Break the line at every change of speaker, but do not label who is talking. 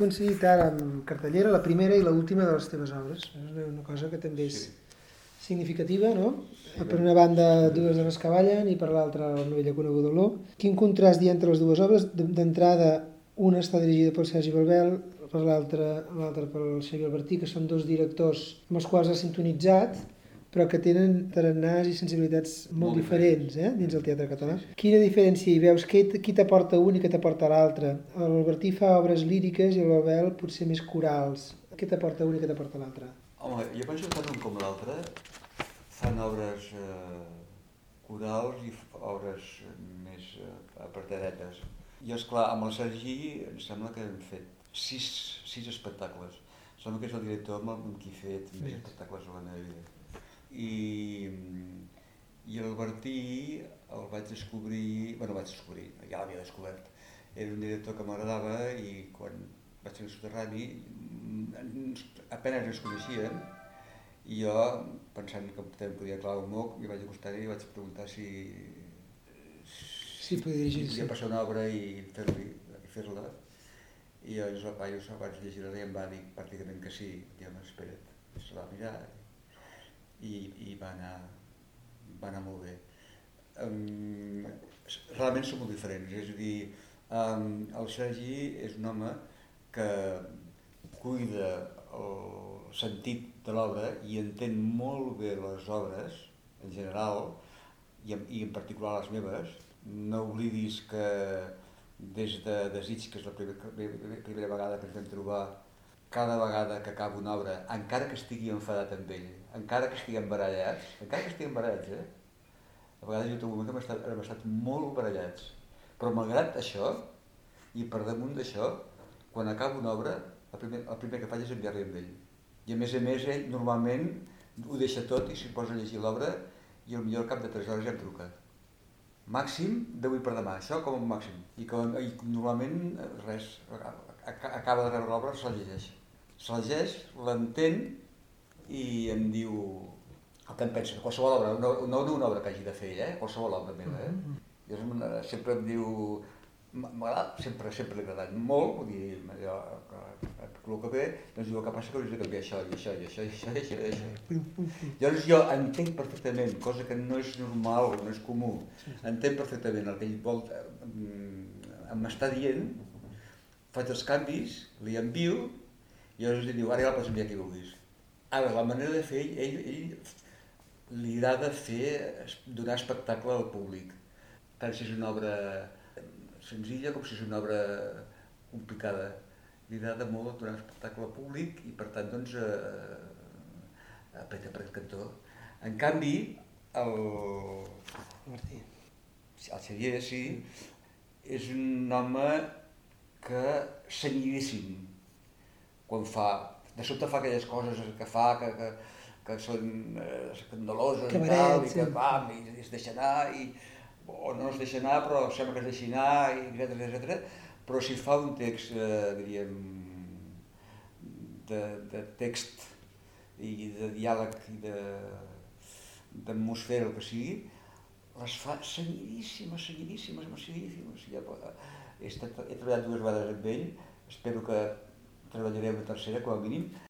coincidit ara amb cartellera la primera i l'última de les teves obres. És una cosa que també és
Sí.
significativa, no? Per una banda, dues dones que ballen i per l'altra, la novella coneguda olor. Quin contrast hi ha entre les dues obres? D'entrada, una està dirigida pel Sergi Balbel, per l'altra pel Xavier Albertí, que són dos directors amb els quals has sintonitzat, però que tenen tarannàs i sensibilitats molt,
Molt
diferents eh, dins el teatre català. Quina diferència hi veus? Qui, qui t'aporta un i què t'aporta l'altre? L'Albertí fa obres líriques i el Babel potser més corals. Què t'aporta un i què t'aporta l'altre?
Home, jo penso que tant un com l'altre fan obres eh, corals i obres més eh, apartadetes. I esclar, amb el Sergi em sembla que hem fet sis, sis espectacles. Em sembla que és el director amb qui he fet més espectacles a la meva vida. I, i el Bertí el vaig descobrir, bueno, vaig descobrir, ja l'havia descobert. Era un director que m'agradava i quan vaig ser soterrani apenas ens coneixien i jo, pensant que també podia clavar un moc, m'hi vaig acostar i vaig preguntar si,
Sí, podia
si
dirigir-se.
podia passar una obra i fer-li- fer-la. I llavors el paio abans de llegir-la i em va dir pràcticament que sí. Jo espera't, se la va mirar i, i va, anar, va anar molt bé. Um, realment són molt diferents, és a dir, um, el Sergi és un home que cuida el sentit de l'obra i entén molt bé les obres, en general, i en, i en particular les meves. No oblidis que des de Desig, que és la primera, primera vegada que ens vam trobar, cada vegada que acaba una obra, encara que estigui enfadat amb ell, encara que estiguem barallats, encara que estiguem barallats, eh? A vegades jo trobo un que hem estat, hem estat molt barallats. Però malgrat això, i per damunt d'això, quan acaba una obra, el primer, el primer que faig és enviar-li amb ell. I a més a més, ell normalment ho deixa tot i s'hi posa a llegir l'obra i millor cap de 3 hores ja em truca. Màxim d'avui per demà, això com a màxim. I, com, i normalment eh, res, aca- acaba de rebre l'obra, se la llegeix. Se la llegeix, l'entén i em diu el que em pensa, qualsevol obra, no, no una obra que hagi de fer ell, eh? qualsevol obra meva. Eh? I llavors em- sempre em diu, m'agrada, sempre, sempre li ha agradat molt, vull dir, allò, el que ve, doncs diu, el que passa que hauries de canviar això, i això, i això, i això, i això, i això. Llavors jo entenc perfectament, cosa que no és normal, no és comú, entenc perfectament el que ell vol, m'està dient, faig els canvis, li envio, i llavors li diu, ara ja la pots enviar qui vulguis. Ara, la manera de fer, ell, ell, ell li agrada fer, donar espectacle al públic, tant si és una obra senzilla com si és una obra complicada. Li agrada molt donar espectacle al públic i per tant doncs eh, apreta per el cantó. En canvi, el,
Martí.
el Xavier, sí, és un home que senyidíssim quan fa, de sobte fa aquelles coses que fa que, que, que són eh, escandaloses i
Cabaret,
tal, i que va, i es deixa anar, i, o no es deixa anar, però sembla que es deixi anar, i etc etc. Però si fa un text, eh, diríem, de, de text i de diàleg i d'atmosfera, el que sigui, les fa senyidíssimes, senyidíssimes, senyidíssimes. Ja, he, estat, he treballat dues vegades amb ell, espero que treballaré una tercera com a mínim,